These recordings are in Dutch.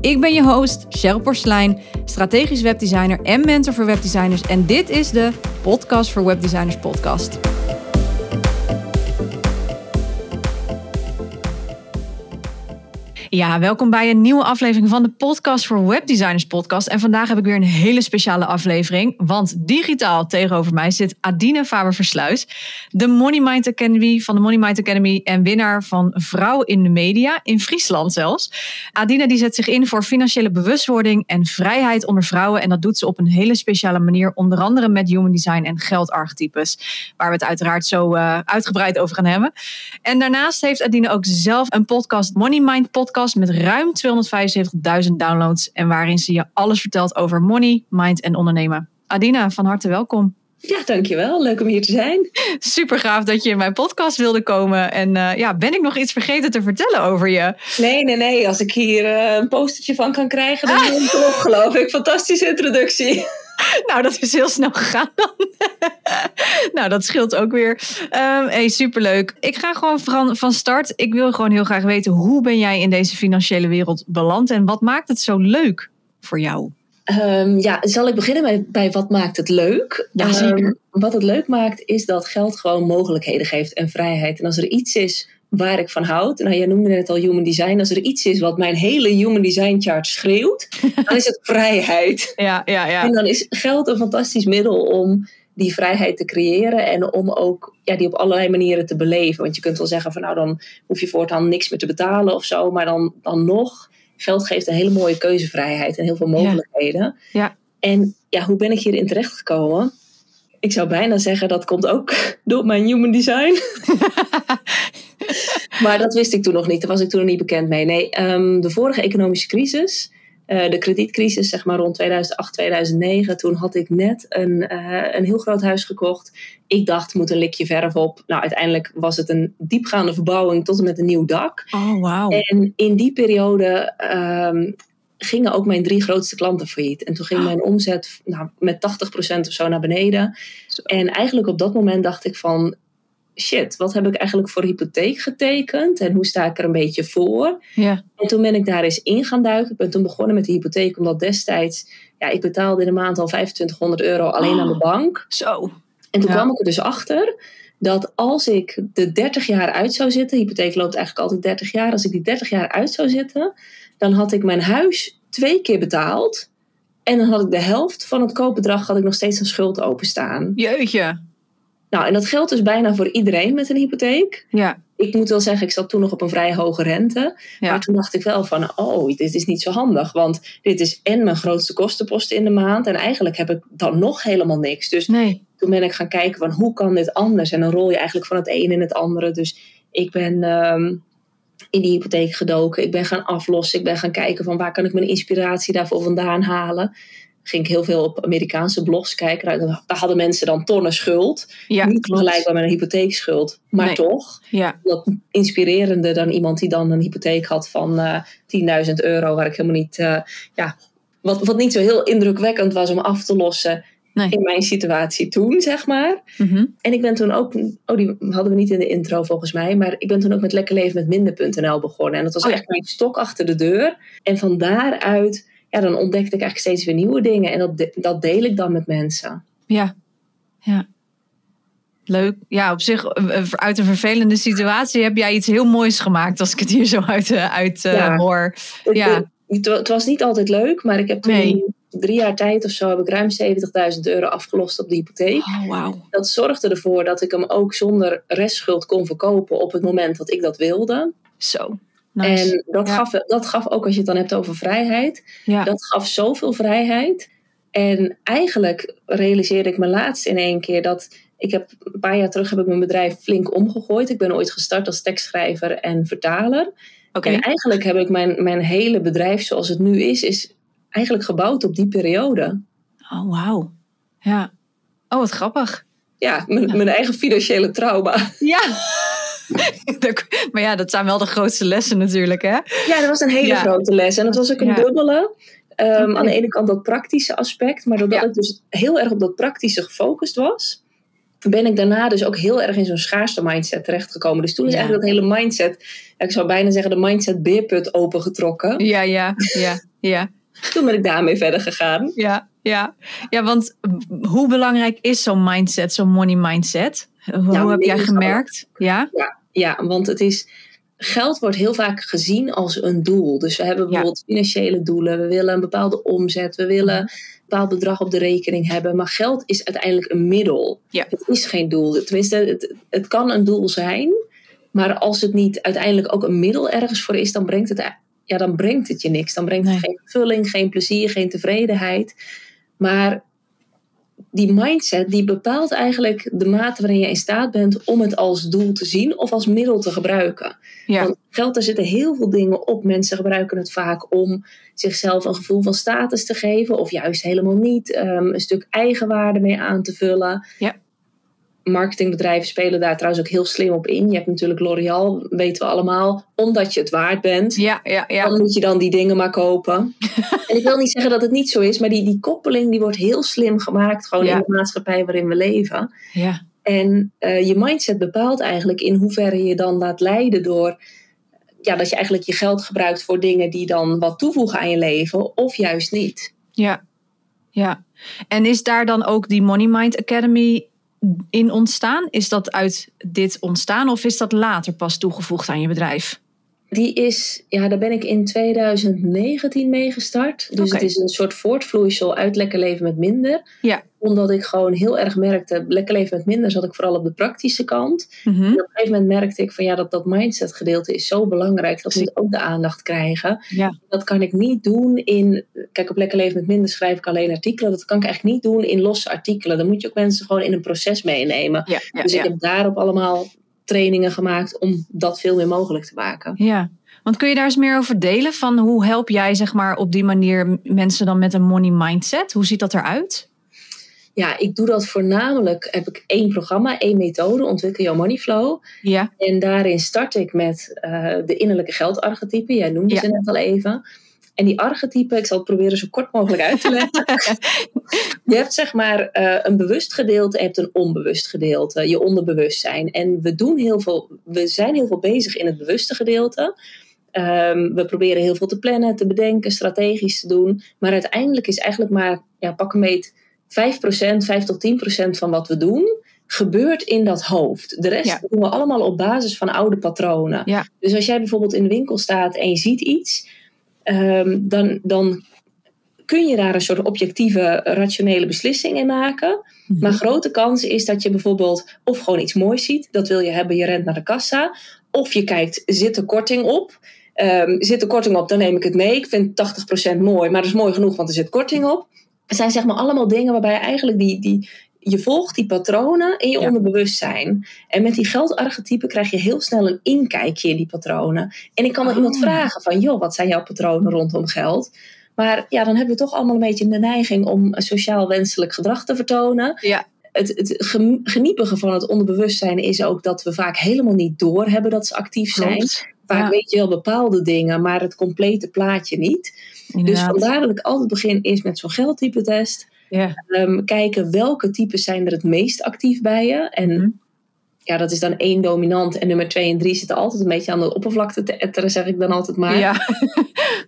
Ik ben je host, Cheryl Porslein, strategisch webdesigner en mentor voor webdesigners. En dit is de Podcast voor Webdesigners podcast. Ja, welkom bij een nieuwe aflevering van de Podcast voor Webdesigners podcast. En vandaag heb ik weer een hele speciale aflevering, want digitaal tegenover mij zit Adine Faber-Versluis, de Money Mind Academy van de Money Mind Academy en winnaar van Vrouw in de Media, in Friesland zelfs. Adine die zet zich in voor financiële bewustwording en vrijheid onder vrouwen en dat doet ze op een hele speciale manier, onder andere met human design en geldarchetypes, waar we het uiteraard zo uh, uitgebreid over gaan hebben. En daarnaast heeft Adine ook zelf een podcast, Money Mind Podcast met ruim 275.000 downloads en waarin ze je alles vertelt over money, mind en ondernemen. Adina, van harte welkom. Ja, dankjewel. Leuk om hier te zijn. Super gaaf dat je in mijn podcast wilde komen. En uh, ja, ben ik nog iets vergeten te vertellen over je? Nee, nee, nee. Als ik hier uh, een postertje van kan krijgen, dan ben ik erop, geloof ik. Fantastische introductie. nou, dat is heel snel gegaan dan. nou, dat scheelt ook weer. Um, hey, superleuk. Ik ga gewoon van, van start. Ik wil gewoon heel graag weten, hoe ben jij in deze financiële wereld beland? En wat maakt het zo leuk voor jou? Um, ja, zal ik beginnen bij, bij wat maakt het leuk? Ja, zeker. Um, wat het leuk maakt, is dat geld gewoon mogelijkheden geeft en vrijheid. En als er iets is waar ik van houd. Nou, jij noemde net al human design. Als er iets is wat mijn hele human design chart schreeuwt, dan is het vrijheid. Ja, ja, ja. En dan is geld een fantastisch middel om die vrijheid te creëren en om ook ja, die op allerlei manieren te beleven. Want je kunt wel zeggen van nou dan hoef je voortaan niks meer te betalen of zo, maar dan, dan nog, geld geeft een hele mooie keuzevrijheid en heel veel mogelijkheden. Ja. ja. En ja, hoe ben ik hierin terechtgekomen? Ik zou bijna zeggen dat komt ook door mijn human design. maar dat wist ik toen nog niet. Daar was ik toen nog niet bekend mee. Nee, um, de vorige economische crisis, uh, de kredietcrisis, zeg maar rond 2008, 2009. Toen had ik net een, uh, een heel groot huis gekocht. Ik dacht, moet een likje verf op. Nou, uiteindelijk was het een diepgaande verbouwing tot en met een nieuw dak. Oh, wow. En in die periode um, gingen ook mijn drie grootste klanten failliet. En toen ging mijn omzet nou, met 80% of zo naar beneden. Zo. En eigenlijk op dat moment dacht ik van... Shit, wat heb ik eigenlijk voor hypotheek getekend? En hoe sta ik er een beetje voor? Ja. En toen ben ik daar eens in gaan duiken. Ik ben toen begonnen met de hypotheek. Omdat destijds... Ja, ik betaalde in de maand al 2500 euro alleen oh, aan de bank. Zo. En toen ja. kwam ik er dus achter dat als ik de 30 jaar uit zou zitten... Hypotheek loopt eigenlijk altijd 30 jaar. Als ik die 30 jaar uit zou zitten dan had ik mijn huis twee keer betaald. En dan had ik de helft van het koopbedrag had ik nog steeds een schuld openstaan. Jeetje. Nou, en dat geldt dus bijna voor iedereen met een hypotheek. Ja. Ik moet wel zeggen, ik zat toen nog op een vrij hoge rente. Ja. Maar toen dacht ik wel van, oh, dit is niet zo handig. Want dit is en mijn grootste kostenpost in de maand. En eigenlijk heb ik dan nog helemaal niks. Dus Nee. toen ben ik gaan kijken van, hoe kan dit anders? En dan rol je eigenlijk van het een in het andere. Dus ik ben... ehm, in die hypotheek gedoken. Ik ben gaan aflossen. Ik ben gaan kijken van waar kan ik mijn inspiratie daarvoor vandaan halen. Ging ik heel veel op Amerikaanse blogs kijken. Nou, daar hadden mensen dan tonnen schuld. Ja, Niet vergelijkbaar met een hypotheekschuld. Maar Nee. toch. Ja. Wat inspirerender dan iemand die dan een hypotheek had van eh 10.000 euro. Waar ik helemaal niet... eh, ja, wat, wat niet zo heel indrukwekkend was om af te lossen. Nee. In mijn situatie toen, zeg maar. Mhm. En ik ben toen ook, oh die hadden we niet in de intro volgens mij, maar ik ben toen ook met Lekker Leven met Minder.nl begonnen. En dat was Oh echt mijn stok achter de deur. En van daaruit, ja, dan ontdekte ik eigenlijk steeds weer nieuwe dingen. En dat, de- dat deel ik dan met mensen. Ja. Ja. Leuk. Ja, op zich, eh, uit een vervelende situatie heb jij iets heel moois gemaakt. Als ik het hier zo uit, eh, uit eh, hoor. Ja. het, het was niet altijd leuk, maar ik heb toen Nee. drie jaar tijd of zo heb ik ruim 70.000 euro afgelost op de hypotheek. Oh, wauw. Dat zorgde ervoor dat ik hem ook zonder restschuld kon verkopen op het moment dat ik dat wilde. Zo. Nice. En dat, Ja. gaf, dat gaf ook, als je het dan hebt over vrijheid, ja. Dat gaf zoveel vrijheid. En eigenlijk realiseerde ik me laatst in één keer dat ik heb een paar jaar terug heb ik mijn bedrijf flink omgegooid. Ik ben ooit gestart als tekstschrijver en vertaler. Oké. En eigenlijk heb ik mijn, mijn hele bedrijf zoals het nu is, is eigenlijk gebouwd op die periode. Oh, wauw. ja. Oh, wat grappig. Ja, mijn, mijn eigen financiële trauma. Ja. maar ja, dat zijn wel de grootste lessen natuurlijk, hè? Ja, dat was een hele grote les. En dat was ook een dubbele. Um, Aan de ene kant dat praktische aspect, maar doordat ik dus heel erg op dat praktische gefocust was, ben ik daarna dus ook heel erg in zo'n schaarste mindset terechtgekomen. Dus toen is eigenlijk dat hele mindset, ik zou bijna zeggen de mindset beerput opengetrokken. Ja, ja, ja, ja. Toen ben ik daarmee verder gegaan. Ja, ja. ja want hoe belangrijk is zo'n mindset, zo'n money mindset? Hoe, hoe heb jij gemerkt? Ja? ja? Ja, want het is, geld wordt heel vaak gezien als een doel. Dus we hebben bijvoorbeeld financiële doelen. We willen een bepaalde omzet. We willen een bepaald bedrag op de rekening hebben. Maar geld is uiteindelijk een middel. Ja. Het is geen doel. Tenminste, het, het kan een doel zijn. Maar als het niet uiteindelijk ook een middel ergens voor is, dan brengt het, ja, dan brengt het je niks. Dan brengt het geen vulling, geen plezier, geen tevredenheid. Maar die mindset die bepaalt eigenlijk de mate waarin je in staat bent om het als doel te zien of als middel te gebruiken. Ja. Want geld, daar zitten heel veel dingen op. Mensen gebruiken het vaak om zichzelf een gevoel van status te geven, of juist helemaal niet. Um, een stuk eigenwaarde mee aan te vullen. Ja marketingbedrijven spelen daar trouwens ook heel slim op in. Je hebt natuurlijk L'Oreal, weten we allemaal, omdat je het waard bent. Ja, ja, ja. Dan moet je dan die dingen maar kopen. en ik wil niet zeggen dat het niet zo is, maar die, die koppeling die wordt heel slim gemaakt, gewoon in de maatschappij waarin we leven. Ja. En uh, je mindset bepaalt eigenlijk in hoeverre je dan laat leiden door ja, dat je eigenlijk je geld gebruikt voor dingen die dan wat toevoegen aan je leven, of juist niet. Ja, ja. En is daar dan ook die Money Mind Academy in ontstaan? Is dat uit dit ontstaan of is dat later pas toegevoegd aan je bedrijf? Die is, ja, daar ben ik in 2019 mee gestart. Dus het is een soort voortvloeisel uit lekker leven met minder. Ja. Omdat ik gewoon heel erg merkte, lekker leven met minder zat ik vooral op de praktische kant. Mhm. En op een gegeven moment merkte ik van ja, dat, dat mindset gedeelte is zo belangrijk. Dat moet ook de aandacht krijgen. Ja. Dat kan ik niet doen in, kijk op lekker leven met minder schrijf ik alleen artikelen. Dat kan ik eigenlijk niet doen in losse artikelen. Dan moet je ook mensen gewoon in een proces meenemen. Ja, ja, dus ik heb daarop allemaal trainingen gemaakt om dat veel meer mogelijk te maken. Ja, want kun je daar eens meer over delen? Van hoe help jij zeg maar, op die manier mensen dan met een money mindset? Hoe ziet dat eruit? Ja, ik doe dat voornamelijk, heb ik één programma, één methode, ontwikkel jouw money flow. Ja. En daarin start ik met uh, de innerlijke geldarchetypen. Jij noemde Ja. ze net al even. En die archetypen, ik zal het proberen zo kort mogelijk uit te leggen. je hebt zeg maar uh, een bewust gedeelte en je hebt een onbewust gedeelte, je onderbewustzijn. En we doen heel veel, we zijn heel veel bezig in het bewuste gedeelte. Um, we proberen heel veel te plannen, te bedenken, strategisch te doen. Maar uiteindelijk is eigenlijk maar, ja, pak een meet, 5%, 5 tot 10% van wat we doen, gebeurt in dat hoofd. De rest Ja. doen we allemaal op basis van oude patronen. Ja. Dus als jij bijvoorbeeld in de winkel staat en je ziet iets, um, dan, dan kun je daar een soort objectieve, rationele beslissing in maken. Mhm. Maar grote kans is dat je bijvoorbeeld of gewoon iets moois ziet, dat wil je hebben, je rent naar de kassa. Of je kijkt, zit er korting op? Um, zit er korting op, dan neem ik het mee. Ik vind 80% mooi, maar dat is mooi genoeg, want er zit korting op. Het zijn zeg maar allemaal dingen waarbij je eigenlijk die, die, je volgt die patronen in je Ja. onderbewustzijn. En met die geldarchetypen krijg je heel snel een inkijkje in die patronen. En ik kan Oh. iemand vragen van, joh, wat zijn jouw patronen rondom geld? Maar ja, dan hebben we toch allemaal een beetje de neiging om sociaal wenselijk gedrag te vertonen. Ja. Het, het ge- geniepige van het onderbewustzijn is ook dat we vaak helemaal niet doorhebben dat ze actief zijn. Vaak Ja. weet je wel bepaalde dingen, maar het complete plaatje niet. Dus vandaar dat ik altijd begin eerst met zo'n geldtype test. Ja. Ehm, kijken welke types zijn er het meest actief bij je. En Mhm. ja, dat is dan één dominant. En nummer twee en drie zitten altijd een beetje aan de oppervlakte te etteren, zeg ik dan altijd maar. Ja.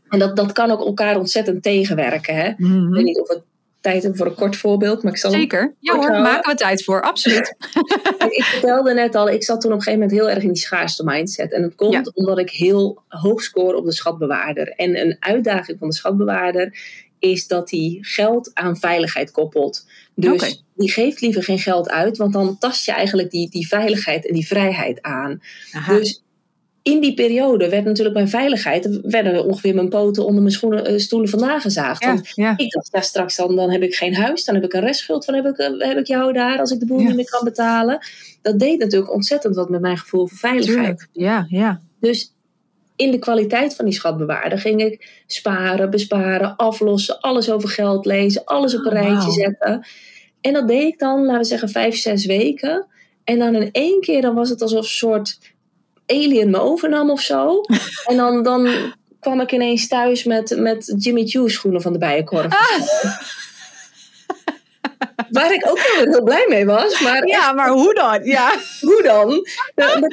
En dat, dat kan ook elkaar ontzettend tegenwerken. Hè? Ik Mhm. weet niet of we tijd hebben voor een kort voorbeeld, maar ik zal Zeker. Ja hoor, houden. maken we tijd voor. Absoluut. ik vertelde net al, ik zat toen op een gegeven moment heel erg in die schaarste mindset. En dat komt Ja. omdat ik heel hoog score op de schatbewaarder. En een uitdaging van de schatbewaarder is dat hij geld aan veiligheid koppelt. Dus die geeft liever geen geld uit, want dan tast je eigenlijk die, die veiligheid en die vrijheid aan. Aha. Dus in die periode werd natuurlijk mijn veiligheid, werden ongeveer mijn poten onder mijn schoenen, eh, stoelen vandaan gezaagd. ja, Want ja. ik dacht, ja, straks dan, dan heb ik geen huis, dan heb ik een restschuld, dan heb ik, eh, heb ik jou daar als ik de boel Ja. niet meer kan betalen. Dat deed natuurlijk ontzettend wat met mijn gevoel voor veiligheid. Ja, ja. Dus in de kwaliteit van die schatbewaarder ging ik sparen, besparen, aflossen, alles over geld lezen, alles op een Oh, rijtje zetten. En dat deed ik dan, laten we zeggen, vijf, zes weken. En dan in één keer, dan was het alsof een soort alien me overnam of zo. en dan, dan kwam ik ineens thuis met, met Jimmy Choo schoenen van de Bijenkorf. Ah. Waar ik ook wel heel blij mee was. Maar ja, maar hoe dan? Ja. Hoe dan? Dan,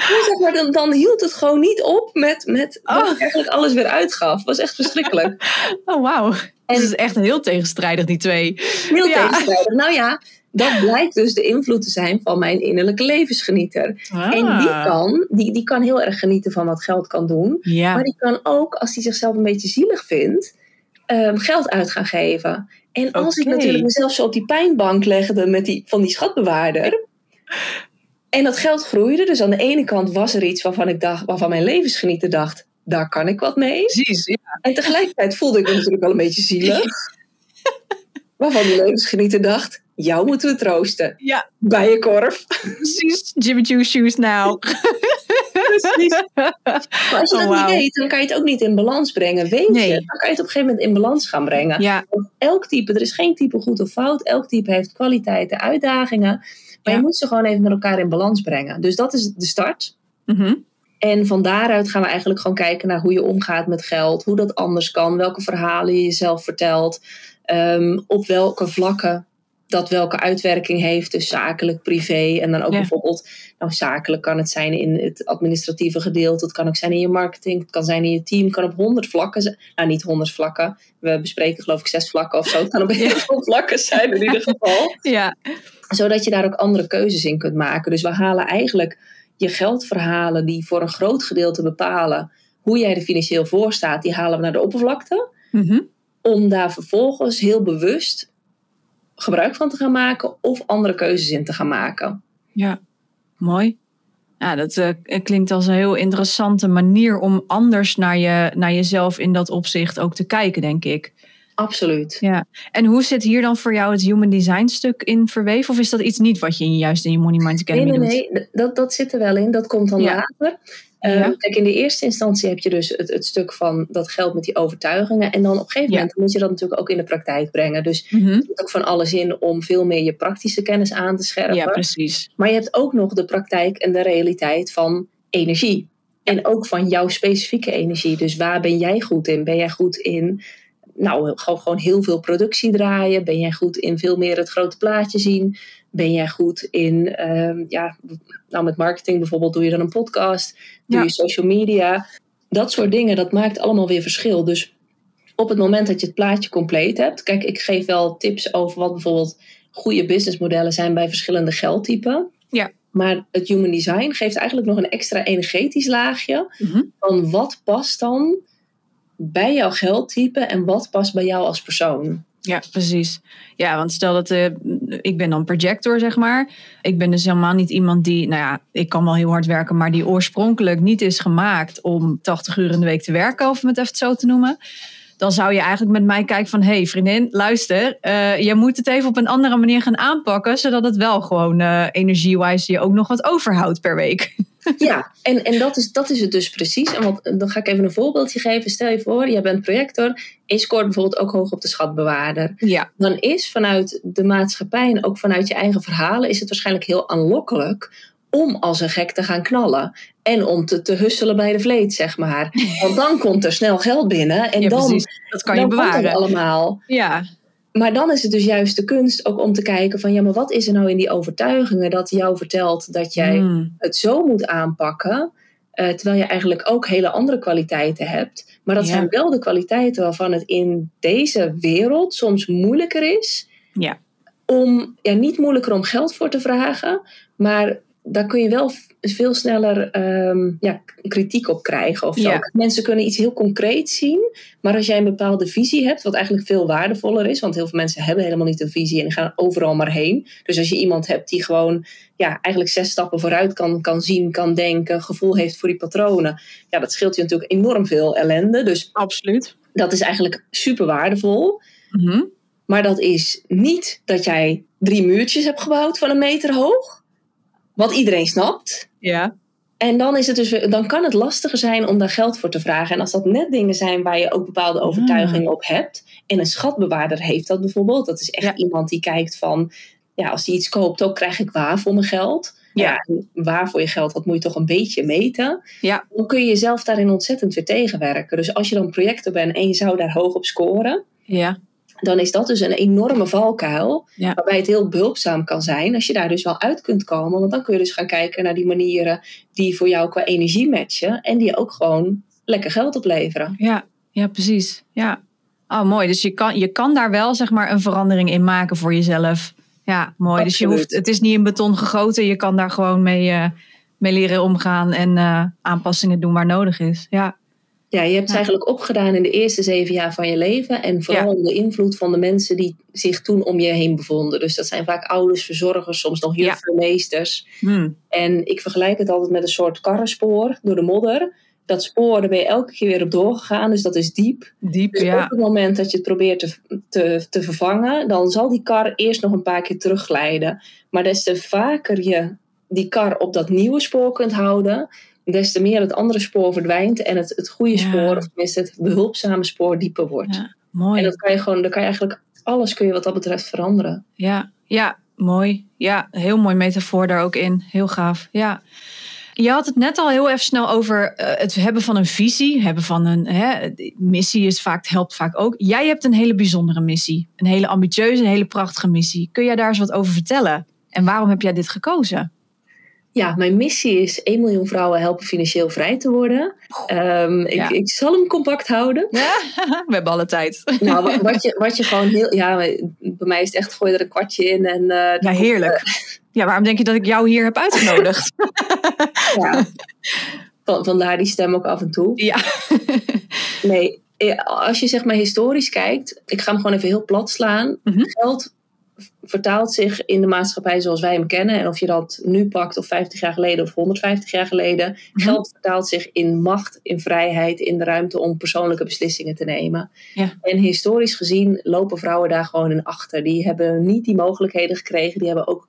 dan, dan, hield het gewoon niet op met, met oh. ik eigenlijk alles weer uitgaf. Was echt verschrikkelijk. Oh, wauw. En, het is echt heel tegenstrijdig, die twee. Heel tegenstrijdig. Nou ja, dat blijkt dus de invloed te zijn van mijn innerlijke levensgenieter. Ah. En die kan, die, die kan heel erg genieten van wat geld kan doen. Ja. Maar die kan ook, als hij zichzelf een beetje zielig vindt, um, geld uit gaan geven. En als ik natuurlijk mezelf zo op die pijnbank legde met die, van die schatbewaarder. En dat geld groeide. Dus aan de ene kant was er iets waarvan ik dacht, waarvan mijn levensgenieter dacht, daar kan ik wat mee. Precies, ja. En tegelijkertijd voelde ik me natuurlijk wel een beetje zielig. waarvan de levensgenieter dacht, jou moeten we troosten. Ja. Bij je korf. Precies, Jimmy Choo shoes now. Precies. Maar als je oh, dat niet weet, dan kan je het ook niet in balans brengen. Weet je, dan kan je het op een gegeven moment in balans gaan brengen. Ja. Want elk type, er is geen type goed of fout. Elk type heeft kwaliteiten, uitdagingen. Maar je moet ze gewoon even met elkaar in balans brengen. Dus dat is de start. Mm En van daaruit gaan we eigenlijk gewoon kijken naar hoe je omgaat met geld, hoe dat anders kan, welke verhalen je jezelf vertelt, um, op welke vlakken dat welke uitwerking heeft, dus zakelijk, privé. En dan ook bijvoorbeeld, nou zakelijk kan het zijn in het administratieve gedeelte, het kan ook zijn in je marketing, het kan zijn in je team, het kan op honderd vlakken zijn. Nou, niet honderd vlakken, we bespreken geloof ik zes vlakken of zo. Het kan op heel veel vlakken zijn in ieder geval. Ja. Zodat je daar ook andere keuzes in kunt maken. Dus we halen eigenlijk je geldverhalen die voor een groot gedeelte bepalen hoe jij er financieel voor staat, die halen we naar de oppervlakte. Mhm. Om daar vervolgens heel bewust gebruik van te gaan maken of andere keuzes in te gaan maken. Ja, mooi. Ja, dat uh, klinkt als een heel interessante manier om anders naar, je, naar jezelf in dat opzicht ook te kijken, denk ik. Absoluut. Ja. En hoe zit hier dan voor jou het human design stuk in verweven? Of is dat iets niet wat je juist in je Money Mind Academy nee, nee, Nee, nee, dat, dat zit er wel in. Dat komt dan later. Ehm, kijk, in de eerste instantie heb je dus het, het, stuk van dat geld met die overtuigingen. En dan op een gegeven moment moet je dat natuurlijk ook in de praktijk brengen. Dus mm -hmm. er ook van alles in om veel meer je praktische kennis aan te scherpen. Ja, precies. Maar je hebt ook nog de praktijk en de realiteit van energie. En ook van jouw specifieke energie. Dus waar ben jij goed in? Ben jij goed in nou, gewoon, gewoon heel veel productie draaien? Ben jij goed in veel meer het grote plaatje zien? Ben jij goed in, uh, ja, nou met marketing bijvoorbeeld doe je dan een podcast, doe je social media. Dat soort dingen, dat maakt allemaal weer verschil. Dus op het moment dat je het plaatje compleet hebt, kijk, ik geef wel tips over wat bijvoorbeeld goede businessmodellen zijn bij verschillende geldtypen. Ja. Maar het human design geeft eigenlijk nog een extra energetisch laagje mhm. van wat past dan bij jouw geldtype en wat past bij jou als persoon. Ja, precies. Ja, want stel dat uh, ik ben dan projector, zeg maar. Ik ben dus helemaal niet iemand die, nou ja, ik kan wel heel hard werken, maar die oorspronkelijk niet is gemaakt om 80 uur in de week te werken, of het even zo te noemen. Dan zou je eigenlijk met mij kijken van, hé hey, vriendin, luister, uh, je moet het even op een andere manier gaan aanpakken, zodat het wel gewoon uh, energie-wise je ook nog wat overhoudt per week. Ja, en, en dat, is, dat is het dus precies. En wat, dan ga ik even een voorbeeldje geven. Stel je voor, jij bent projector en je scoort bijvoorbeeld ook hoog op de schatbewaarder. Ja. Dan is vanuit de maatschappij en ook vanuit je eigen verhalen, is het waarschijnlijk heel aanlokkelijk om als een gek te gaan knallen. En om te, te husselen bij de vleet, zeg maar. Want dan komt er snel geld binnen en dan, dat kan je bewaren. allemaal. Ja. Maar dan is het dus juist de kunst ook om te kijken van ja, maar wat is er nou in die overtuigingen dat jou vertelt dat jij hmm. het zo moet aanpakken, uh, terwijl je eigenlijk ook hele andere kwaliteiten hebt. Maar dat Ja. zijn wel de kwaliteiten waarvan het in deze wereld soms moeilijker is Ja. om, ja, niet moeilijker om geld voor te vragen, maar daar kun je wel veel sneller ehm, ja, kritiek op krijgen. Of zo. Ja. Mensen kunnen iets heel concreets zien, maar als jij een bepaalde visie hebt, wat eigenlijk veel waardevoller is, want heel veel mensen hebben helemaal niet een visie en die gaan overal maar heen. Dus als je iemand hebt die gewoon ja, eigenlijk zes stappen vooruit kan, kan zien, kan denken, gevoel heeft voor die patronen, ja, dat scheelt je natuurlijk enorm veel ellende. Dus Absoluut. dat is eigenlijk super waardevol. Mhm. Maar dat is niet dat jij drie muurtjes hebt gebouwd van een meter hoog. Wat iedereen snapt. Ja. En dan, is het dus, dan kan het lastiger zijn om daar geld voor te vragen. En als dat net dingen zijn waar je ook bepaalde overtuigingen op hebt. En een schatbewaarder heeft dat bijvoorbeeld. Dat is echt Ja. iemand die kijkt van... ja, als hij iets koopt, ook krijg ik waar voor mijn geld. Ja. Ja, waar voor je geld, dat moet je toch een beetje meten. Ja. Dan kun je jezelf daarin ontzettend weer tegenwerken. Dus als je dan projecten bent en je zou daar hoog op scoren, Ja. Dan is dat dus een enorme valkuil. Ja. Waarbij het heel behulpzaam kan zijn als je daar dus wel uit kunt komen. Want dan kun je dus gaan kijken naar die manieren die voor jou qua energie matchen. En die ook gewoon lekker geld opleveren. Ja, ja, precies. Ja. Oh, mooi. Dus je kan, je kan daar wel zeg maar een verandering in maken voor jezelf. Ja, mooi. Dus je hoeft, het is niet in beton gegoten. Je kan daar gewoon mee, eh, mee leren omgaan en eh, aanpassingen doen waar nodig is. Ja, Ja, je hebt het Ja. eigenlijk opgedaan in de eerste zeven jaar van je leven. En vooral de invloed van de mensen die zich toen om je heen bevonden. Dus dat zijn vaak ouders, verzorgers, soms nog Ja. juffen, meesters. Hm. En ik vergelijk het altijd met een soort karrenspoor door de modder. Dat spoor, daar ben je elke keer weer op doorgegaan. Dus dat is diep. diep. Dus op Ja, het moment dat je het probeert te, te, te vervangen, dan zal die kar eerst nog een paar keer terugglijden. Maar des te vaker je die kar op dat nieuwe spoor kunt houden, des te meer het andere spoor verdwijnt en het, het goede Ja. spoor, of tenminste het behulpzame spoor, dieper wordt. Ja, mooi. En dat kan je gewoon, dan kan je eigenlijk alles kun je wat dat betreft veranderen. Ja, ja, mooi. Ja, heel mooi metafoor daar ook in. Heel gaaf. Ja. Je had het net al heel even snel over eh, het hebben van een visie, hebben van een hè, missie is vaak, helpt vaak ook. Jij hebt een hele bijzondere missie, een hele ambitieuze, een hele prachtige missie. Kun jij daar eens wat over vertellen? En waarom heb jij dit gekozen? Ja, mijn missie is 1 miljoen vrouwen helpen financieel vrij te worden. Ehm, ik, Ja. ik zal hem compact houden. We hebben alle tijd. Nou, wat, wat, je, wat je gewoon heel. Ja, bij mij is het echt gooi er een kwartje in. En, eh, Ja, heerlijk. Ja, waarom denk je dat ik jou hier heb uitgenodigd? ja. Van, vandaar die stem ook af en toe. Ja. Nee, eh, als je zeg maar historisch kijkt, ik ga hem gewoon even heel plat slaan. Mhm. Geld vertaalt zich in de maatschappij zoals wij hem kennen. En of je dat nu pakt, of 50 jaar geleden of 150 jaar geleden. Mhm. Geld vertaalt zich in macht, in vrijheid, in de ruimte om persoonlijke beslissingen te nemen. Ja. En historisch gezien lopen vrouwen daar gewoon in achter. Die hebben niet die mogelijkheden gekregen. Die hebben ook,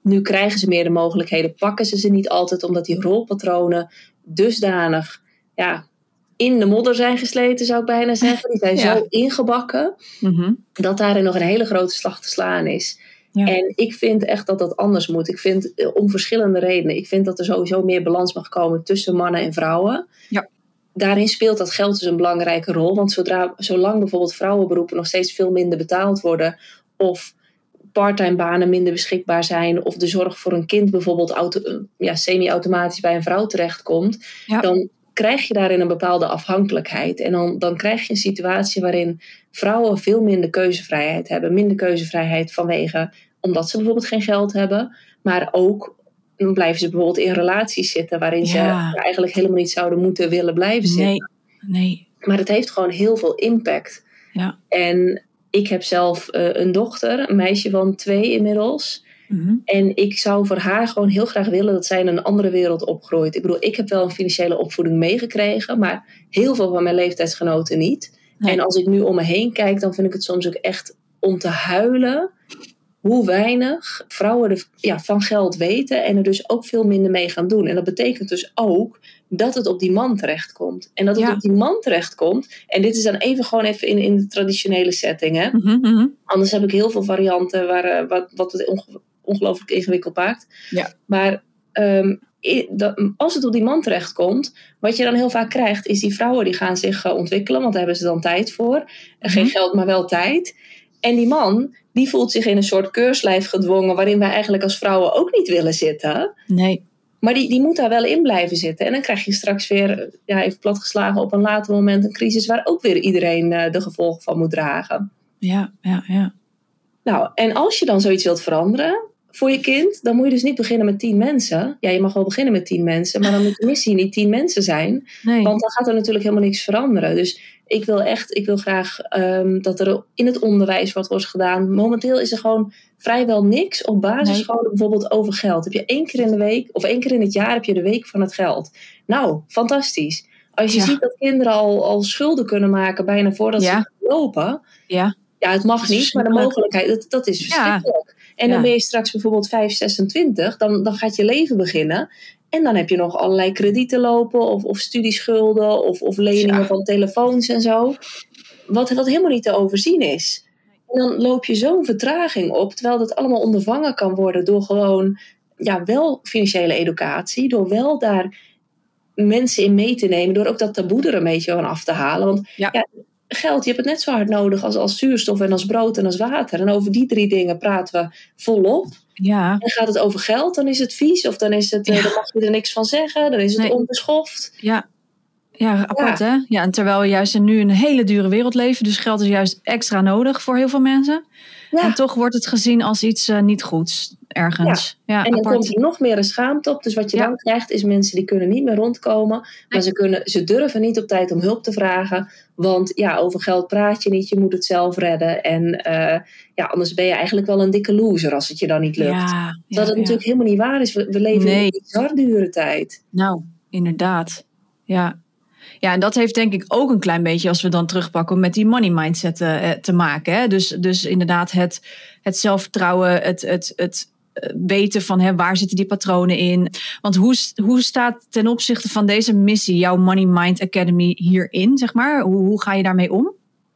nu krijgen ze meer de mogelijkheden, pakken ze ze niet altijd, omdat die rolpatronen dusdanig ja, in de modder zijn gesleten, zou ik bijna zeggen. Die zijn Ja. zo ingebakken Mhm. dat daarin nog een hele grote slag te slaan is. Ja. En ik vind echt dat dat anders moet. Ik vind eh, om verschillende redenen. Ik vind dat er sowieso meer balans mag komen tussen mannen en vrouwen. Ja. Daarin speelt dat geld dus een belangrijke rol. Want zodra, zolang bijvoorbeeld vrouwenberoepen nog steeds veel minder betaald worden. Of parttime banen minder beschikbaar zijn. Of de zorg voor een kind bijvoorbeeld auto, eh, ja, semi-automatisch bij een vrouw terechtkomt. Ja. Dan krijg je daarin een bepaalde afhankelijkheid. En dan, dan krijg je een situatie waarin vrouwen veel minder keuzevrijheid hebben. Minder keuzevrijheid vanwege omdat ze bijvoorbeeld geen geld hebben. Maar ook dan blijven ze bijvoorbeeld in relaties zitten waarin ze eigenlijk helemaal niet zouden moeten willen blijven zitten. Nee, nee. Maar het heeft gewoon heel veel impact. Ja. En ik heb zelf eh, een dochter, een meisje van twee inmiddels. Mhm. En ik zou voor haar gewoon heel graag willen dat zij in een andere wereld opgroeit. Ik bedoel, ik heb wel een financiële opvoeding meegekregen, maar heel veel van mijn leeftijdsgenoten niet. Nee. En als ik nu om me heen kijk, dan vind ik het soms ook echt om te huilen hoe weinig vrouwen er, ja, van geld weten en er dus ook veel minder mee gaan doen. En dat betekent dus ook dat het op die man terechtkomt. En dat het Ja. op die man terechtkomt. En dit is dan even gewoon even in, in de traditionele setting. Hè? Mhm, mhm. Anders heb ik heel veel varianten waar, eh, wat, wat ongelooflijk ingewikkeld maakt. Ja. Maar ehm, als het op die man terechtkomt, wat je dan heel vaak krijgt, is die vrouwen die gaan zich eh, ontwikkelen, want daar hebben ze dan tijd voor. En Geen Mhm. geld, maar wel tijd. En die man, die voelt zich in een soort keurslijf gedwongen, waarin wij eigenlijk als vrouwen ook niet willen zitten. Nee. Maar die, die moet daar wel in blijven zitten. En dan krijg je straks weer, ja, even platgeslagen op een later moment, een crisis waar ook weer iedereen eh, de gevolgen van moet dragen. Ja, ja, ja. Nou, en als je dan zoiets wilt veranderen voor je kind, dan moet je dus niet beginnen met tien mensen. Ja, je mag wel beginnen met tien mensen, maar dan moet de missie niet tien mensen zijn. Nee. Want dan gaat er natuurlijk helemaal niks veranderen. Dus ik wil echt, ik wil graag ehm, dat er in het onderwijs wat wordt gedaan. Momenteel is er gewoon vrijwel niks op basisscholen, bijvoorbeeld over geld. Heb je één keer in de week of één keer in het jaar heb je de week van het geld. Nou, fantastisch. Als je Ja. ziet dat kinderen al, al schulden kunnen maken bijna voordat Ja. ze lopen. Ja. Ja, het mag niet, maar de verschrikkelijk. mogelijkheid, dat, dat is Ja. En dan ben je straks bijvoorbeeld 5, 26, dan, dan gaat je leven beginnen. En dan heb je nog allerlei kredieten lopen, of, of studieschulden, of, of leningen Ja. van telefoons en zo. Wat, wat helemaal niet te overzien is. En dan loop je zo'n vertraging op, terwijl dat allemaal ondervangen kan worden door gewoon ja, wel financiële educatie, door wel daar mensen in mee te nemen, door ook dat taboe er een beetje van af te halen. Want ja. Geld, je hebt het net zo hard nodig als, als zuurstof en als brood en als water. En over die drie dingen praten we volop. Ja. En gaat het over geld, dan is het vies of dan is het, eh, dan mag je er niks van zeggen, dan is het nee. onbeschoft. Ja. Ja, apart hè? Ja, en terwijl we juist in nu een hele dure wereld leven, dus geld is juist extra nodig voor heel veel mensen. Ja. En toch wordt het gezien als iets uh, niet goeds ergens. Ja. ja en dan apart. komt er nog meer een schaamte op. Dus wat je dan krijgt is mensen die kunnen niet meer rondkomen. Maar ze, kunnen, ze durven niet op tijd om hulp te vragen. Want ja, over geld praat je niet. Je moet het zelf redden. En uh, ja, anders ben je eigenlijk wel een dikke loser als het je dan niet lukt. dat het natuurlijk helemaal niet waar is. We, we leven nee. in een bizar dure tijd. Nou, inderdaad. Ja, ja, en dat heeft denk ik ook een klein beetje, als we dan terugpakken, met die money mindset uh, te maken. Hè? Dus, dus inderdaad het, het zelfvertrouwen, het, het, het weten van hè, waar zitten die patronen in. Want hoe, hoe staat ten opzichte van deze missie jouw Money Mind Academy hierin, zeg maar? Hoe, hoe ga je daarmee om?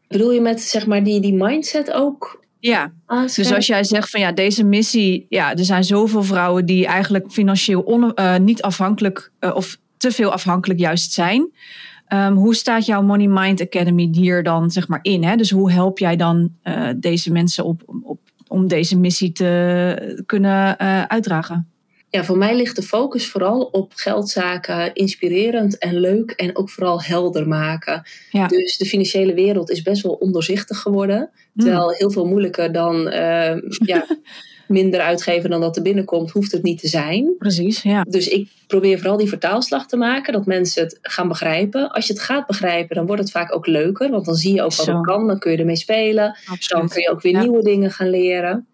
Bedoel je met zeg maar die, die mindset ook? Ja, dus als jij zegt van ja, deze missie, ja, er zijn zoveel vrouwen die eigenlijk financieel on, uh, niet afhankelijk uh, of te veel afhankelijk juist zijn. Um, hoe staat jouw Money Mind Academy hier dan zeg maar in? Hè? Dus hoe help jij dan uh, deze mensen op, op, om deze missie te kunnen uh, uitdragen? Ja, voor mij ligt de focus vooral op geldzaken inspirerend en leuk en ook vooral helder maken. Ja. Dus de financiële wereld is best wel ondoorzichtig geworden. Terwijl heel veel moeilijker dan uh, ja, minder uitgeven dan dat er binnenkomt, hoeft het niet te zijn. Precies, ja. Dus ik probeer vooral die vertaalslag te maken, dat mensen het gaan begrijpen. Als je het gaat begrijpen, dan wordt het vaak ook leuker, want dan zie je ook wat het kan, dan kun je ermee spelen. Absoluut. Dan kun je ook weer ja. nieuwe dingen gaan leren.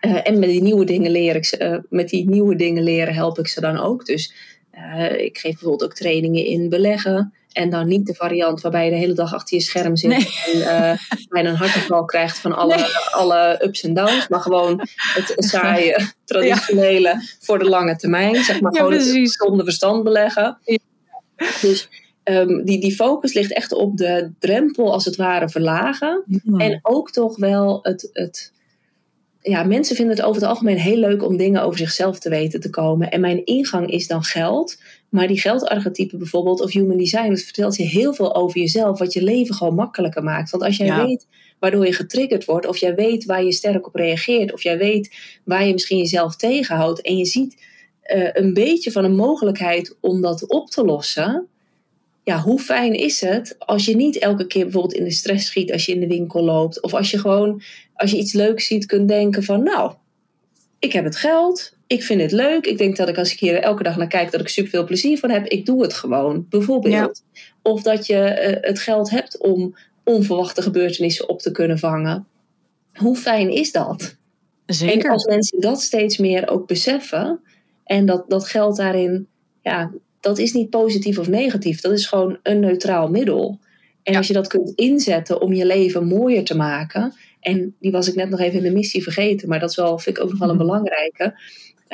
Uh, en met die nieuwe dingen leer ik ze, uh, met die nieuwe dingen leren help ik ze dan ook. Dus uh, ik geef bijvoorbeeld ook trainingen in beleggen. En dan niet de variant waarbij je de hele dag achter je scherm zit nee. en uh, bijna een hartaanval krijgt van alle, nee. alle ups en downs. Maar gewoon het saaie, traditionele ja. voor de lange termijn. Zeg maar ja, gewoon het zonder verstand beleggen. Ja. Dus um, die, die focus ligt echt op de drempel als het ware verlagen. En ook toch wel het... het ja, mensen vinden het over het algemeen heel leuk om dingen over zichzelf te weten te komen. En mijn ingang is dan geld. Maar die geldarchetype bijvoorbeeld, of human design, dat vertelt je heel veel over jezelf, wat je leven gewoon makkelijker maakt. Want als jij ja. weet waardoor je getriggerd wordt, of jij weet waar je sterk op reageert, of jij weet waar je misschien jezelf tegenhoudt, en je ziet uh, een beetje van een mogelijkheid om dat op te lossen. Ja, hoe fijn is het als je niet elke keer bijvoorbeeld in de stress schiet als je in de winkel loopt, of als je gewoon, als je iets leuks ziet, kunt denken van, nou, ik heb het geld, ik vind het leuk. Ik denk dat ik als ik hier elke dag naar kijk, dat ik super veel plezier van heb. Ik doe het gewoon, bijvoorbeeld. Ja. Of dat je uh, het geld hebt om onverwachte gebeurtenissen op te kunnen vangen. Hoe fijn is dat? Zeker. En als mensen dat steeds meer ook beseffen en dat, dat geld daarin, ja, dat is niet positief of negatief. Dat is gewoon een neutraal middel. En ja. als je dat kunt inzetten om je leven mooier te maken. En die was ik net nog even in de missie vergeten, maar dat is wel, vind ik ook nog wel een belangrijke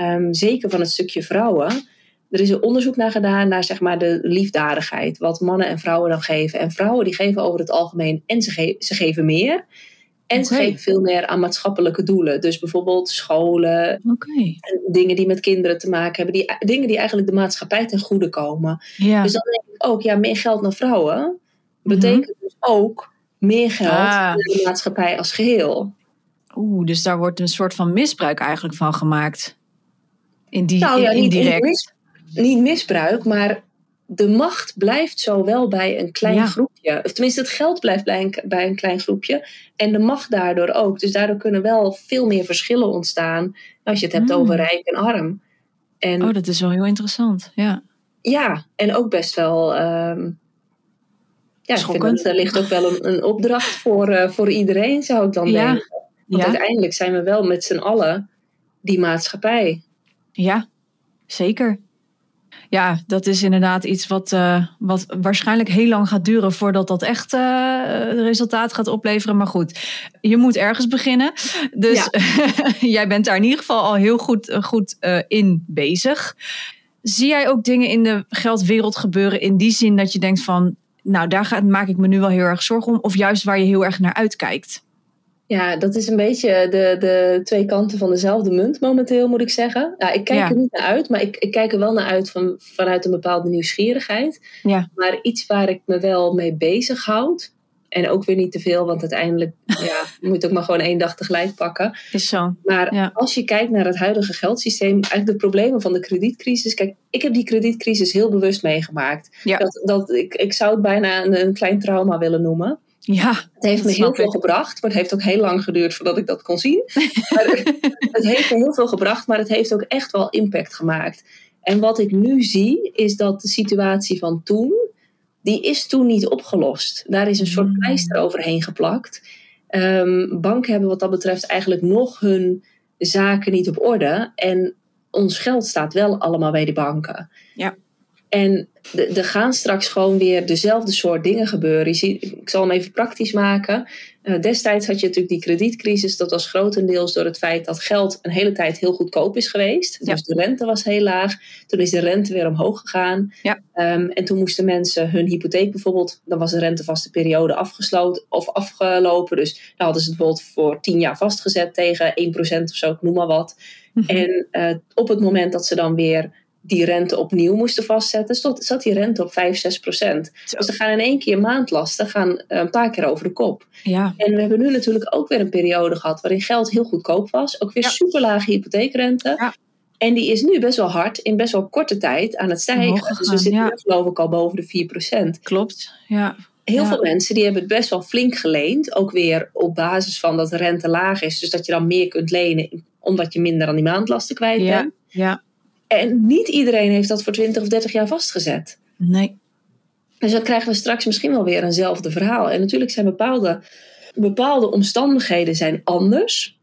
um, zeker van het stukje vrouwen. Er is een onderzoek naar gedaan naar zeg maar, de liefdadigheid, wat mannen en vrouwen dan geven. En vrouwen die geven over het algemeen en ze, ge ze geven meer. En okay. ze geven veel meer aan maatschappelijke doelen. Dus bijvoorbeeld scholen, okay. dingen die met kinderen te maken hebben. Die, dingen die eigenlijk de maatschappij ten goede komen. Ja. Dus dan denk ik ook, ja, meer geld naar vrouwen betekent mm -hmm. dus ook meer geld ah. de maatschappij als geheel. Oeh, dus daar wordt een soort van misbruik eigenlijk van gemaakt. In die, nou ja, indirect. Niet, mis, niet misbruik, maar de macht blijft zo wel bij een klein ja. groepje. Of tenminste, het geld blijft bij een, bij een klein groepje. En de macht daardoor ook. Dus daardoor kunnen wel veel meer verschillen ontstaan. Als je het hebt mm. over rijk en arm. En, oh, dat is wel heel interessant. Ja, ja en ook best wel. Um, ja, ik vind dat, er ligt ook wel een, een opdracht voor, uh, voor iedereen, zou ik dan ja. denken. Want ja. uiteindelijk zijn we wel met z'n allen die maatschappij. Ja, zeker. Ja, dat is inderdaad iets wat, uh, wat waarschijnlijk heel lang gaat duren voordat dat echt uh, resultaat gaat opleveren. Maar goed, je moet ergens beginnen. Dus ja. jij bent daar in ieder geval al heel goed, goed uh, in bezig. Zie jij ook dingen in de geldwereld gebeuren in die zin dat je denkt van, nou daar ga, maak ik me nu wel heel erg zorgen om, of juist waar je heel erg naar uitkijkt? Ja, dat is een beetje de, de twee kanten van dezelfde munt momenteel, moet ik zeggen. Ja, ik kijk Ja. er niet naar uit, maar ik, ik kijk er wel naar uit van, vanuit een bepaalde nieuwsgierigheid. Ja. Maar iets waar ik me wel mee bezighoud. En ook weer niet te veel, want uiteindelijk ja, moet ook maar gewoon één dag tegelijk pakken. Is zo. Maar Ja. als je kijkt naar het huidige geldsysteem, eigenlijk de problemen van de kredietcrisis. Kijk, ik heb die kredietcrisis heel bewust meegemaakt. Ja. Dat, dat, ik, ik zou het bijna een, een klein trauma willen noemen. Ja, Het heeft me heel veel ik. gebracht, maar het heeft ook heel lang geduurd voordat ik dat kon zien. Maar het heeft me heel veel gebracht, maar het heeft ook echt wel impact gemaakt. En wat ik nu zie, is dat de situatie van toen, die is toen niet opgelost. Daar is een soort Mm. pleister overheen geplakt. Ehm, banken hebben wat dat betreft eigenlijk nog hun zaken niet op orde. En ons geld staat wel allemaal bij de banken. Ja. En de- er gaan straks gewoon weer dezelfde soort dingen gebeuren. Je ziet, ik zal hem even praktisch maken. Eh, destijds had je natuurlijk die kredietcrisis. Dat was grotendeels door het feit dat geld een hele tijd heel goedkoop is geweest. Ja. Dus de rente was heel laag. Toen is de rente weer omhoog gegaan. Ja. Ehm, en toen moesten mensen hun hypotheek bijvoorbeeld... dan was de rentevaste periode afgesloten of afgelopen. Dus dan hadden ze het bijvoorbeeld voor 10 jaar vastgezet tegen 1% of zo, ik noem maar wat. Mhm. En eh, op het moment dat ze dan weer die rente opnieuw moesten vastzetten, stond, zat die rente op 5, 6 procent. Dus er gaan in één keer maandlasten gaan eh, een paar keer over de kop. ja. En we hebben nu natuurlijk ook weer een periode gehad waarin geld heel goedkoop was. Ook weer Ja. super lage hypotheekrente. Ja. En die is nu best wel hard in best wel korte tijd aan het stijgen. Dus we zitten nu geloof ik al boven de 4 procent. klopt. Ja. Heel veel mensen die hebben het best wel flink geleend. Ook weer op basis van dat de rente laag is. Dus dat je dan meer kunt lenen omdat je minder aan die maandlasten kwijt Ja. bent. Ja. En niet iedereen heeft dat voor 20 of 30 jaar vastgezet. Nee. Dus dan krijgen we straks misschien wel weer eenzelfde verhaal. En natuurlijk zijn bepaalde, bepaalde omstandigheden zijn anders.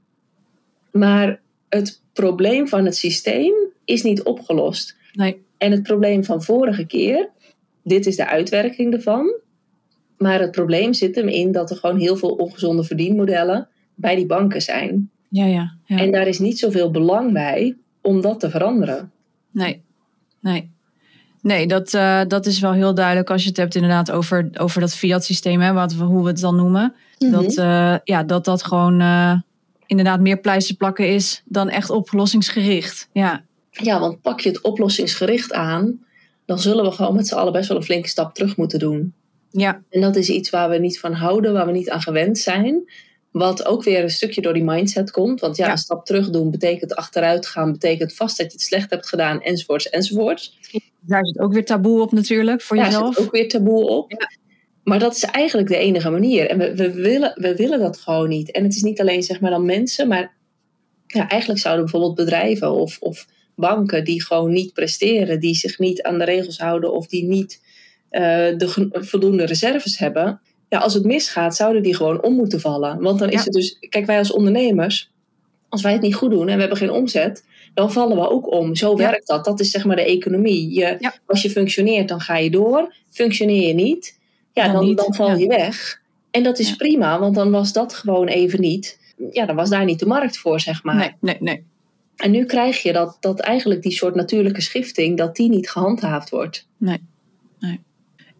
Maar het probleem van het systeem is niet opgelost. Nee. En het probleem van vorige keer, dit is de uitwerking ervan. Maar het probleem zit hem in dat er gewoon heel veel ongezonde verdienmodellen bij die banken zijn. Ja, ja. ja. En daar is niet zoveel belang bij om dat te veranderen. Nee, nee. Nee, dat, eh, dat is wel heel duidelijk als je het hebt inderdaad over, over dat fiat-systeem, hè, wat we, hoe we het dan noemen. Dat, eh, ja, dat dat gewoon eh, inderdaad meer pleister plakken is dan echt oplossingsgericht. Ja, Ja, want pak je het oplossingsgericht aan, dan zullen we gewoon met z'n allen best wel een flinke stap terug moeten doen. ja, En dat is iets waar we niet van houden, waar we niet aan gewend zijn. Wat ook weer een stukje door die mindset komt. Want ja, Ja. een stap terug doen betekent achteruit gaan, betekent vast dat je het slecht hebt gedaan, enzovoorts, enzovoorts. daar zit ook weer taboe op natuurlijk voor Daar jezelf. zit ook weer taboe op. Ja. Maar dat is eigenlijk de enige manier. En we, we, willen, we willen dat gewoon niet. En het is niet alleen zeg maar dan mensen, maar ja, eigenlijk zouden bijvoorbeeld bedrijven of, of banken die gewoon niet presteren, die zich niet aan de regels houden of die niet eh, de voldoende reserves hebben. Ja, als het misgaat, zouden die gewoon om moeten vallen. Want dan is Ja. het dus, kijk, wij als ondernemers, als wij het niet goed doen en we hebben geen omzet, dan vallen we ook om. Zo Ja. werkt dat. Dat is zeg maar de economie. Je, Ja. Als je functioneert, dan ga je door. Functioneer je niet, ja, Dan dan, niet, dan val je weg. En dat is prima, want dan was dat gewoon even niet. Ja, dan was daar niet de markt voor, zeg maar. Nee, nee, nee. En nu krijg je dat, dat eigenlijk die soort natuurlijke schifting, dat die niet gehandhaafd wordt.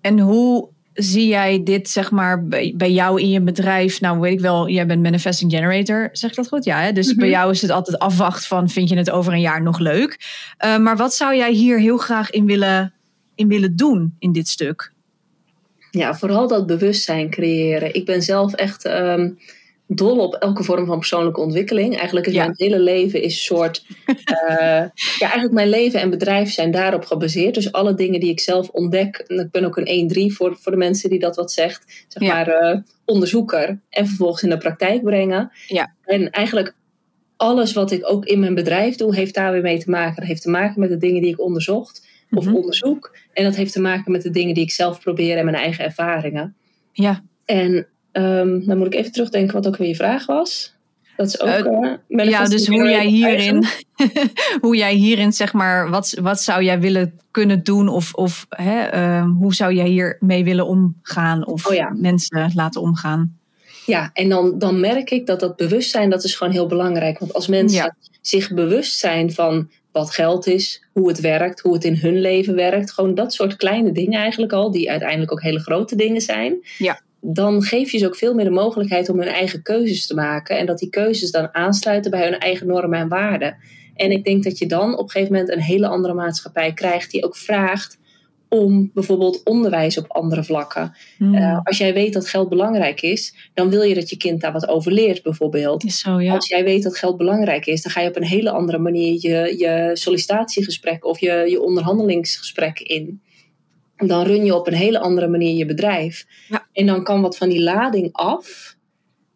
En hoe zie jij dit, zeg maar, bij, bij jou in je bedrijf? Nou, weet ik wel, jij bent manifesting generator, zeg ik dat goed? Ja, hè? dus Mhm. bij jou is het altijd afwacht van, vind je het over een jaar nog leuk? Eh, maar wat zou jij hier heel graag in willen, in willen doen in dit stuk? Ja, vooral dat bewustzijn creëren. Ik ben zelf echt ehm, dol op elke vorm van persoonlijke ontwikkeling. Eigenlijk is Ja. mijn hele leven is een soort... eh, ja, eigenlijk mijn leven en bedrijf zijn daarop gebaseerd. Dus alle dingen die ik zelf ontdek... en ik ben ook een 1-3 voor, voor de mensen die dat wat zegt. Zeg Ja. maar eh, onderzoeker en vervolgens in de praktijk brengen. Ja. En eigenlijk alles wat ik ook in mijn bedrijf doe... heeft daar weer mee te maken. Dat heeft te maken met de dingen die ik onderzocht of Mhm. onderzoek. En dat heeft te maken met de dingen die ik zelf probeer en mijn eigen ervaringen. Ja, En ehm, dan moet ik even terugdenken wat ook weer je vraag was. Dat is ook. Eh, ja dus hoe jij hierin, hoe jij hierin, zeg maar, wat, wat zou jij willen kunnen doen? Of, of hè, ehm, hoe zou jij hiermee willen omgaan? Of Oh ja. mensen laten omgaan? Ja, en dan, dan merk ik dat dat bewustzijn, dat is gewoon heel belangrijk. Want als mensen Ja. zich bewust zijn van wat geld is, hoe het werkt, hoe het in hun leven werkt. Gewoon dat soort kleine dingen eigenlijk al, die uiteindelijk ook hele grote dingen zijn. Ja. Dan geef je ze ook veel meer de mogelijkheid om hun eigen keuzes te maken. En dat die keuzes dan aansluiten bij hun eigen normen en waarden. En ik denk dat je dan op een gegeven moment een hele andere maatschappij krijgt die ook vraagt om bijvoorbeeld onderwijs op andere vlakken. Hmm. Uh, als jij weet dat geld belangrijk is, dan wil je dat je kind daar wat over leert, bijvoorbeeld. Is zo, ja. Als jij weet dat geld belangrijk is, dan ga je op een hele andere manier je, je sollicitatiegesprek of je, je onderhandelingsgesprek in. Dan run je op een hele andere manier je bedrijf. Ja. En dan kan wat van die lading af,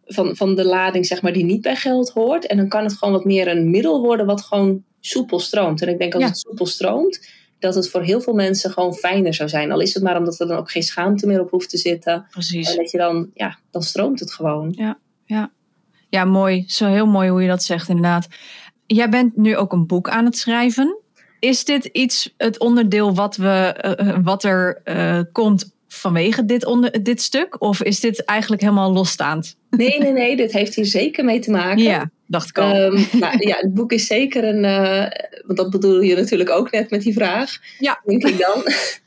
van, van de lading zeg maar die niet bij geld hoort. En dan kan het gewoon wat meer een middel worden wat gewoon soepel stroomt. En ik denk als Ja. het soepel stroomt, dat het voor heel veel mensen gewoon fijner zou zijn. Al is het maar omdat er dan ook geen schaamte meer op hoeft te zitten. Precies. En dat je dan, ja, dan stroomt het gewoon. Ja, mooi. Zo heel mooi hoe je dat zegt, inderdaad. Jij bent nu ook een boek aan het schrijven. Is dit iets, het onderdeel wat, we, eh, wat er eh, komt vanwege dit, onder, dit stuk? Of is dit eigenlijk helemaal losstaand? Nee, nee, nee, dit heeft hier zeker mee te maken. Ja, dacht ik al. Ehm, nou, ja, het boek is zeker een. eh, want dat bedoel je natuurlijk ook net met die vraag. Ja. Denk ik dan.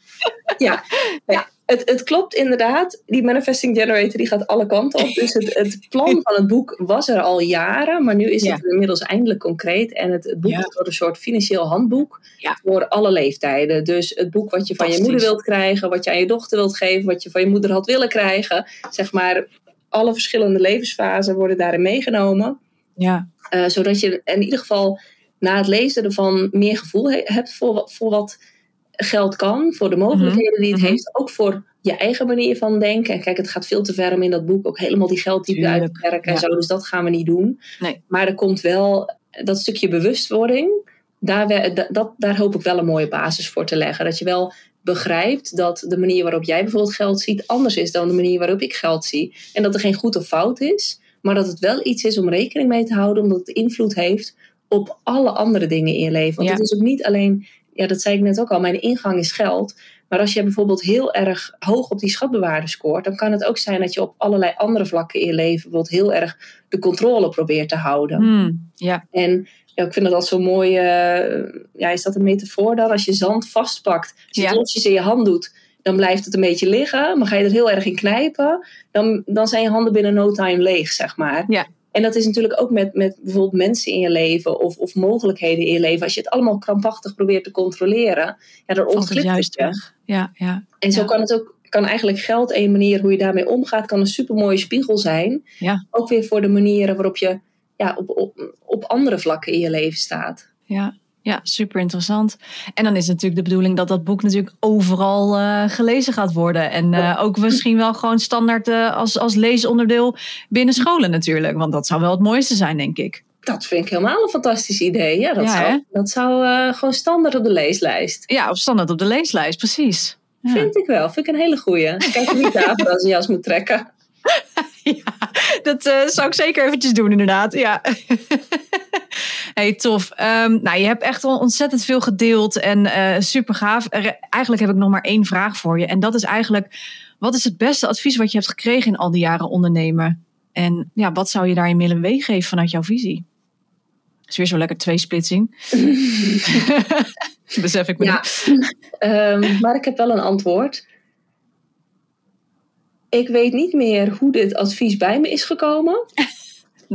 ja, ja het, het klopt inderdaad. Die Manifesting Generator die gaat alle kanten op. Dus het, het plan van het boek was er al jaren. Maar nu is Ja. het inmiddels eindelijk concreet. En het, het boek Ja. wordt een soort financieel handboek. Ja. Voor alle leeftijden. Dus het boek wat je van je moeder wilt krijgen. Wat je aan je dochter wilt geven. Wat je van je moeder had willen krijgen. Zeg maar, alle verschillende levensfasen worden daarin meegenomen. ja, Uh, zodat je in ieder geval na het lezen ervan meer gevoel he- hebt voor, voor wat geld kan, voor de mogelijkheden die het mhm. heeft, ook voor je eigen manier van denken. En kijk, het gaat veel te ver om in dat boek ook helemaal die geldtype uit te werken en zo, dus dat gaan we niet doen. Nee. Maar er komt wel dat stukje bewustwording, daar, we- da- dat, daar hoop ik wel een mooie basis voor te leggen. Dat je wel begrijpt dat de manier waarop jij bijvoorbeeld geld ziet anders is dan de manier waarop ik geld zie. En dat er geen goed of fout is, maar dat het wel iets is om rekening mee te houden, omdat het invloed heeft op alle andere dingen in je leven. Want Ja. het is ook niet alleen, ja, dat zei ik net ook al, mijn ingang is geld. Maar als je bijvoorbeeld heel erg hoog op die schatbewaarde scoort, dan kan het ook zijn dat je op allerlei andere vlakken in je leven bijvoorbeeld heel erg de controle probeert te houden. Hmm, ja, En ja, ik vind dat zo mooi. eh, ja, is dat een metafoor dan? Als je zand vastpakt, als je Ja. het losjes in je hand doet, dan blijft het een beetje liggen. Maar ga je er heel erg in knijpen, dan, dan zijn je handen binnen no time leeg, zeg maar. Ja. En dat is natuurlijk ook met, met bijvoorbeeld mensen in je leven of, of mogelijkheden in je leven. Als je het allemaal krampachtig probeert te controleren, ja, dan ontglipt het juist je. weg. Ja, ja, En zo Ja. kan het ook, kan eigenlijk geld en je manier hoe je daarmee omgaat, kan een supermooie spiegel zijn. Ja. Ook weer voor de manieren waarop je ja, op, op, op andere vlakken in je leven staat. ja. Ja, super interessant. En dan is natuurlijk de bedoeling dat dat boek natuurlijk overal eh, gelezen gaat worden. En eh, ook misschien wel gewoon standaard eh, als, als leesonderdeel binnen scholen natuurlijk. Want dat zou wel het mooiste zijn, denk ik. Dat vind ik helemaal een fantastisch idee. Ja, dat Ja, hè? zou, dat zou gewoon standaard op de leeslijst. Ja, of standaard op de leeslijst, precies. Ja. Vind ik wel. Vind ik een hele goeie. Kijk wie tafel als een jas moet trekken. Ja, dat zou ik zeker eventjes doen, inderdaad. Ja. Hey, tof. Ehm, nou, je hebt echt al ontzettend veel gedeeld en eh super gaaf. Er- eigenlijk heb ik nog maar één vraag voor je. En dat is eigenlijk: wat is het beste advies wat je hebt gekregen in al die jaren ondernemen? En ja, wat zou je daarin willen meegeven vanuit jouw visie? is weer zo lekker tweesplitsing. Besef ik me. Ja. Ehm, maar ik heb wel een antwoord. Ik weet niet meer hoe dit advies bij me is gekomen.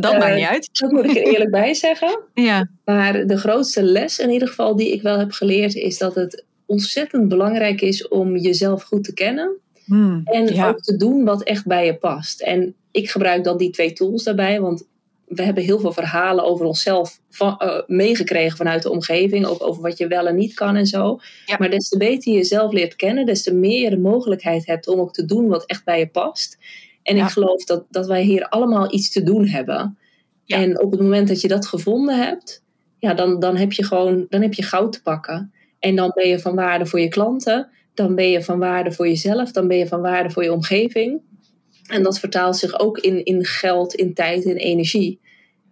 Dat Eh, maakt niet uit. Dat moet ik er eerlijk bij zeggen. Ja, Maar de grootste les in ieder geval die ik wel heb geleerd is dat het ontzettend belangrijk is om jezelf goed te kennen. Hmm, En ja. ook te doen wat echt bij je past. En ik gebruik dan die twee tools daarbij, want we hebben heel veel verhalen over onszelf van, eh, meegekregen vanuit de omgeving. Ook over wat je wel en niet kan en zo. Ja. Maar des te beter je jezelf leert kennen, des te meer je de mogelijkheid hebt om ook te doen wat echt bij je past. En Ja. ik geloof dat, dat wij hier allemaal iets te doen hebben. Ja. En op het moment dat je dat gevonden hebt, ja, dan, dan heb je gewoon dan heb je goud te pakken. En dan ben je van waarde voor je klanten. Dan ben je van waarde voor jezelf. Dan ben je van waarde voor je omgeving. En dat vertaalt zich ook in, in geld, in tijd en energie.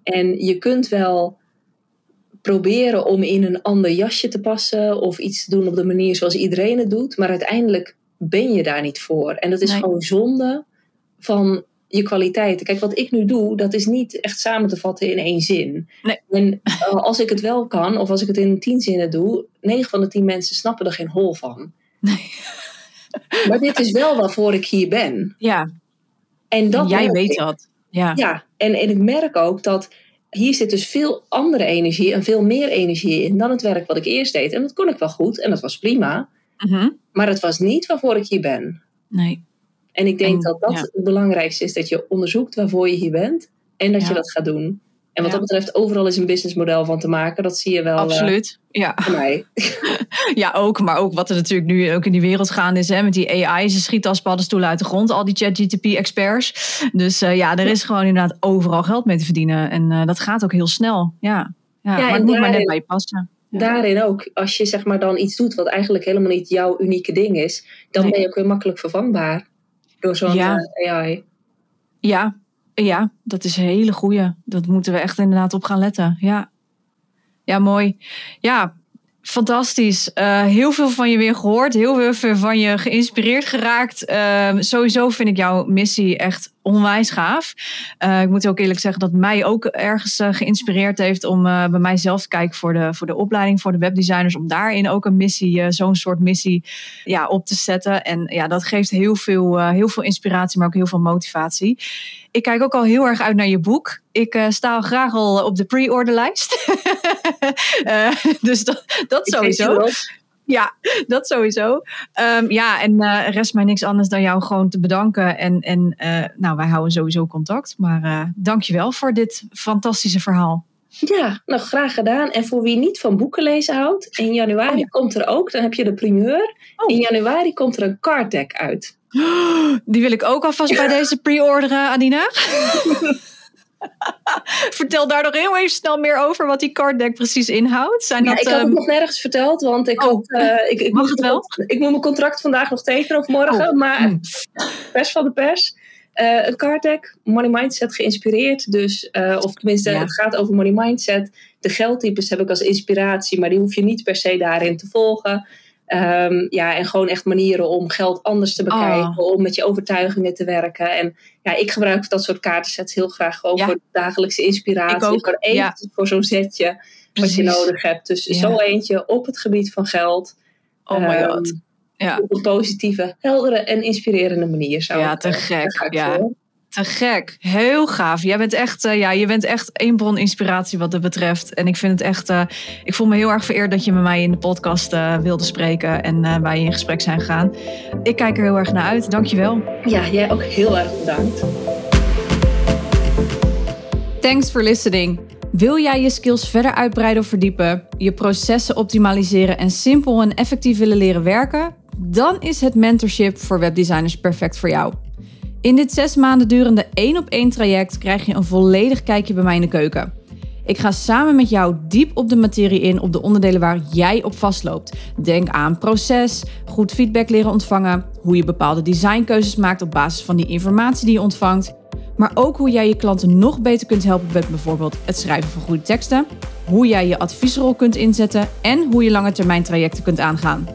En je kunt wel proberen om in een ander jasje te passen of iets te doen op de manier zoals iedereen het doet, maar uiteindelijk ben je daar niet voor. En dat is Nee. gewoon zonde van je kwaliteiten. Kijk, wat ik nu doe, dat is niet echt samen te vatten in één zin. Nee. En eh, als ik het wel kan, of als ik het in tien zinnen doe, negen van de tien mensen snappen er geen hol van. Nee. Maar dit is wel waarvoor ik hier ben. Ja, En, dat en jij weet ik. dat. Ja. Ja, en, en ik merk ook dat hier zit dus veel andere energie en veel meer energie in dan het werk wat ik eerst deed. En dat kon ik wel goed en dat was prima. Mhm. Maar het was niet waarvoor ik hier ben. Nee. En ik denk En, dat dat ja. het belangrijkste is. Dat je onderzoekt waarvoor je hier bent. En dat Ja. je dat gaat doen. En wat Ja. dat betreft overal is een businessmodel van te maken. Dat zie je wel eh, Absoluut. Ja. mij. ja, ook. Maar ook wat er natuurlijk nu ook in die wereld gaande is. Hè, met die AI. Ze schieten als paddenstoelen uit de grond. Al die ChatGTP-experts. Dus eh, ja, er is gewoon inderdaad overal geld mee te verdienen. En eh, dat gaat ook heel snel. Ja. Ja, maar en het moet maar net bij je passen. Ja. Daarin ook, als je zeg maar dan iets doet wat eigenlijk helemaal niet jouw unieke ding is. Dan Nee. ben je ook weer makkelijk vervangbaar. Door zo'n Ja. eh, AI. Ja, ja, dat is een hele goeie. Dat moeten we echt inderdaad op gaan letten. Ja, ja mooi. Ja, fantastisch. Eh, heel veel van je weer gehoord. Heel veel van je geïnspireerd geraakt. Ehm, sowieso vind ik jouw missie echt onwijs gaaf. Eh, ik moet ook eerlijk zeggen dat mij ook ergens eh, geïnspireerd heeft om bij mijzelf te kijken voor de, voor de opleiding voor de webdesigners. Om daarin ook een missie, zo'n soort missie ja, op te zetten. En ja, dat geeft heel veel, heel veel inspiratie, maar ook heel veel motivatie. Ik kijk ook al heel erg uit naar je boek. Ik eh, sta al graag al op de pre-orderlijst. Eh, dus dat, sowieso. Ja, dat sowieso. Ehm, ja, en eh rest mij niks anders dan jou gewoon te bedanken. En, en nou, wij houden sowieso contact. Maar dank je wel voor dit fantastische verhaal. Ja, nou graag gedaan. En voor wie niet van boeken lezen houdt, in januari Oh ja. komt er ook, dan heb je de primeur. Oh. In januari komt er een card deck uit. Die wil ik ook alvast bij deze pre-orderen, Adina. Vertel daar nog heel even snel meer over wat die card deck precies inhoudt. Zijn Ja, dat, ik had ehm, het nog nergens verteld, want ik, Oh. had, eh, ik, ik, Mag moet het mijn wel? ik moet mijn contract vandaag nog tekenen of morgen. Oh. Maar pers van de pers. Eh, een card deck, money mindset geïnspireerd. Dus, eh, of tenminste, Ja. het gaat over money mindset. De geldtypes heb ik als inspiratie, maar die hoef je niet per se daarin te volgen. Ehm, ja, en gewoon echt manieren om geld anders te bekijken, Oh. om met je overtuigingen te werken. En ja, ik gebruik dat soort kaartensets heel graag gewoon Ja. voor dagelijkse inspiratie. Ik even ja. voor zo'n setje wat je nodig hebt. Dus Ja. zo eentje op het gebied van geld. Oh my Ehm, god. Ja. Op een positieve, heldere en inspirerende manier. Zou Ja, te eh, gek, ja. voor. Te gek. Heel gaaf. Jij bent echt, eh, ja, je bent echt één bron inspiratie wat dat betreft. En ik vind het echt, eh, ik voel me heel erg vereerd dat je met mij in de podcast eh, wilde spreken en eh, wij in gesprek zijn gegaan. Ik kijk er heel erg naar uit. Dankjewel. Ja, jij ook heel erg bedankt. Thanks for listening. Wil jij je skills verder uitbreiden of verdiepen, je processen optimaliseren en simpel en effectief willen leren werken? Dan is het mentorship voor webdesigners perfect voor jou. In dit zes maanden durende één op één traject krijg je een volledig kijkje bij mij in de keuken. Ik ga samen met jou diep op de materie in op de onderdelen waar jij op vastloopt. Denk aan proces, goed feedback leren ontvangen, hoe je bepaalde designkeuzes maakt op basis van die informatie die je ontvangt, maar ook hoe jij je klanten nog beter kunt helpen met bijvoorbeeld het schrijven van goede teksten, hoe jij je adviesrol kunt inzetten en hoe je lange termijn trajecten kunt aangaan.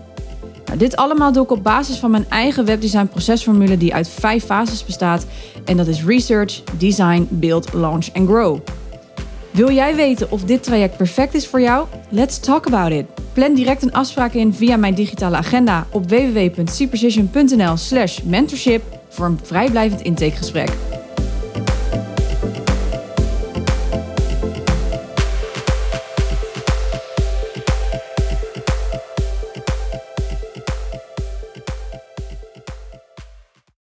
Nou, dit allemaal doe ik op basis van mijn eigen webdesign procesformule die uit vijf fases bestaat. En dat is research, design, build, launch en grow. Wil jij weten of dit traject perfect is voor jou? Let's talk about it. Plan direct een afspraak in via mijn digitale agenda op www.cprecision.nl slash mentorship voor een vrijblijvend intakegesprek.